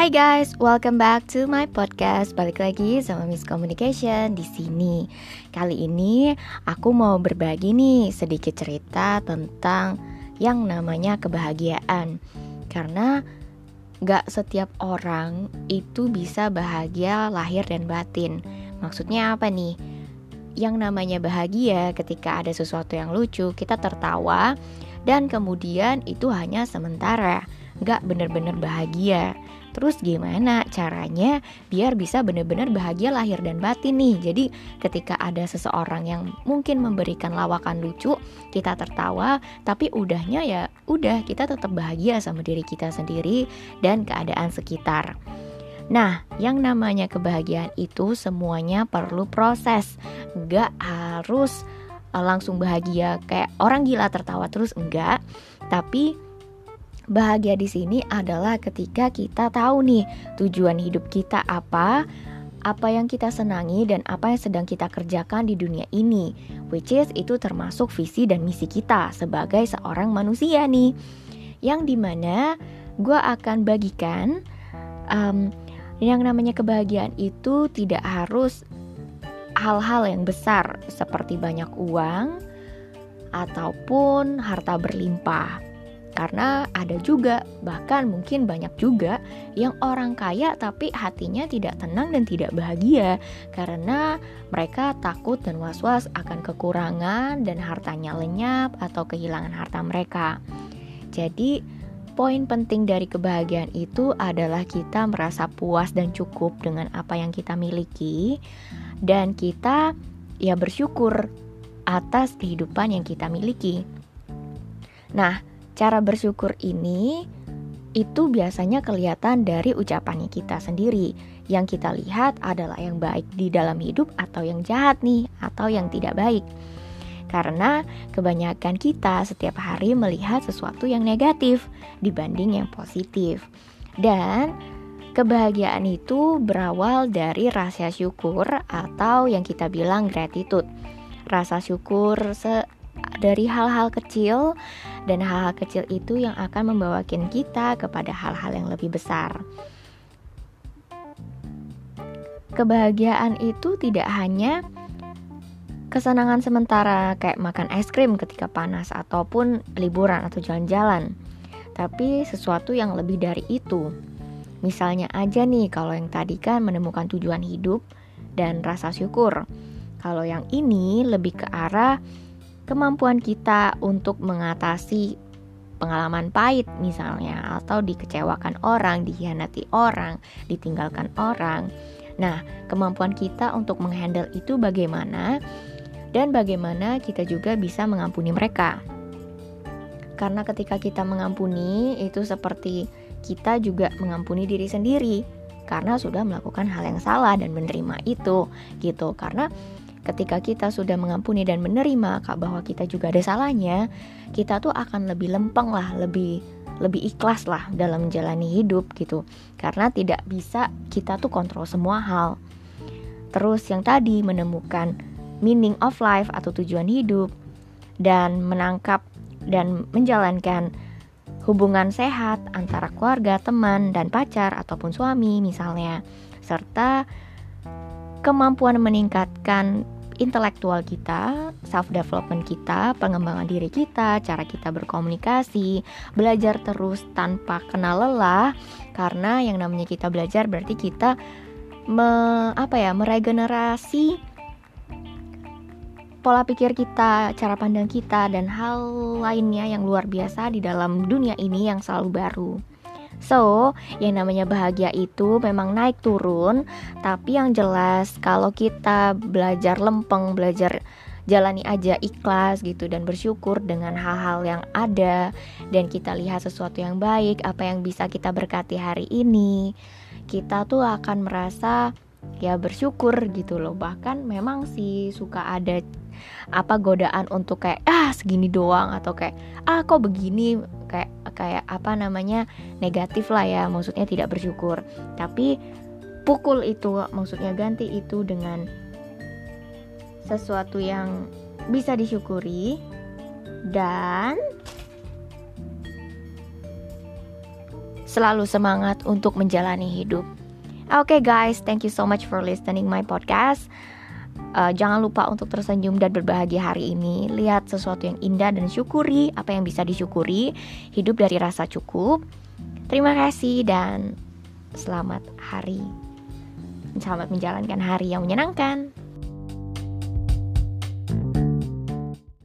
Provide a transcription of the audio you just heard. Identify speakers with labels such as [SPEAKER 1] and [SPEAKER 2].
[SPEAKER 1] Hai guys, welcome back to my podcast. Balik lagi sama Miss Communication di sini. Kali ini aku mau berbagi nih sedikit cerita tentang yang namanya kebahagiaan. Karena gak setiap orang itu bisa bahagia lahir dan batin. Maksudnya apa nih? Yang namanya bahagia ketika ada sesuatu yang lucu, kita tertawa dan kemudian itu hanya sementara, gak bener-bener bahagia. Terus gimana caranya biar bisa benar-benar bahagia lahir dan batin nih? Jadi ketika ada seseorang yang mungkin memberikan lawakan lucu, kita tertawa, tapi udahnya ya udah kita tetap bahagia sama diri kita sendiri dan keadaan sekitar. Nah, yang namanya kebahagiaan itu semuanya perlu proses, nggak harus eh, langsung bahagia kayak orang gila tertawa terus enggak, tapi Bahagia di sini adalah ketika kita tahu nih tujuan hidup kita apa, apa yang kita senangi dan apa yang sedang kita kerjakan di dunia ini, which is itu termasuk visi dan misi kita sebagai seorang manusia nih, yang di mana gue akan bagikan um, yang namanya kebahagiaan itu tidak harus hal-hal yang besar seperti banyak uang ataupun harta berlimpah karena ada juga, bahkan mungkin banyak juga yang orang kaya tapi hatinya tidak tenang dan tidak bahagia karena mereka takut dan was-was akan kekurangan dan hartanya lenyap atau kehilangan harta mereka. Jadi, poin penting dari kebahagiaan itu adalah kita merasa puas dan cukup dengan apa yang kita miliki dan kita ya bersyukur atas kehidupan yang kita miliki. Nah, Cara bersyukur ini itu biasanya kelihatan dari ucapannya kita sendiri. Yang kita lihat adalah yang baik di dalam hidup atau yang jahat nih, atau yang tidak baik. Karena kebanyakan kita setiap hari melihat sesuatu yang negatif dibanding yang positif. Dan kebahagiaan itu berawal dari rasa syukur atau yang kita bilang gratitude. Rasa syukur se dari hal-hal kecil dan hal-hal kecil itu yang akan membawakan kita kepada hal-hal yang lebih besar. Kebahagiaan itu tidak hanya kesenangan sementara kayak makan es krim ketika panas ataupun liburan atau jalan-jalan, tapi sesuatu yang lebih dari itu. Misalnya aja nih kalau yang tadi kan menemukan tujuan hidup dan rasa syukur. Kalau yang ini lebih ke arah kemampuan kita untuk mengatasi pengalaman pahit misalnya atau dikecewakan orang, dikhianati orang, ditinggalkan orang. Nah, kemampuan kita untuk menghandle itu bagaimana dan bagaimana kita juga bisa mengampuni mereka. Karena ketika kita mengampuni itu seperti kita juga mengampuni diri sendiri karena sudah melakukan hal yang salah dan menerima itu gitu. Karena ketika kita sudah mengampuni dan menerima kak bahwa kita juga ada salahnya, kita tuh akan lebih lempeng lah, lebih lebih ikhlas lah dalam menjalani hidup gitu. Karena tidak bisa kita tuh kontrol semua hal. Terus yang tadi menemukan meaning of life atau tujuan hidup dan menangkap dan menjalankan hubungan sehat antara keluarga, teman, dan pacar ataupun suami misalnya, serta kemampuan meningkatkan intelektual kita, self development kita, pengembangan diri kita, cara kita berkomunikasi, belajar terus tanpa kenal lelah karena yang namanya kita belajar berarti kita me, apa ya, meregenerasi pola pikir kita, cara pandang kita dan hal lainnya yang luar biasa di dalam dunia ini yang selalu baru. So, yang namanya bahagia itu memang naik turun, tapi yang jelas kalau kita belajar lempeng, belajar jalani aja ikhlas gitu dan bersyukur dengan hal-hal yang ada dan kita lihat sesuatu yang baik, apa yang bisa kita berkati hari ini, kita tuh akan merasa ya bersyukur gitu loh. Bahkan memang sih suka ada apa godaan untuk kayak ah segini doang atau kayak ah kok begini kayak kayak apa namanya negatif lah ya maksudnya tidak bersyukur tapi pukul itu maksudnya ganti itu dengan sesuatu yang bisa disyukuri dan selalu semangat untuk menjalani hidup. Oke okay guys, thank you so much for listening my podcast. Uh, jangan lupa untuk tersenyum dan berbahagia hari ini. Lihat sesuatu yang indah dan syukuri apa yang bisa disyukuri. Hidup dari rasa cukup. Terima kasih dan selamat hari. Selamat menjalankan hari yang menyenangkan.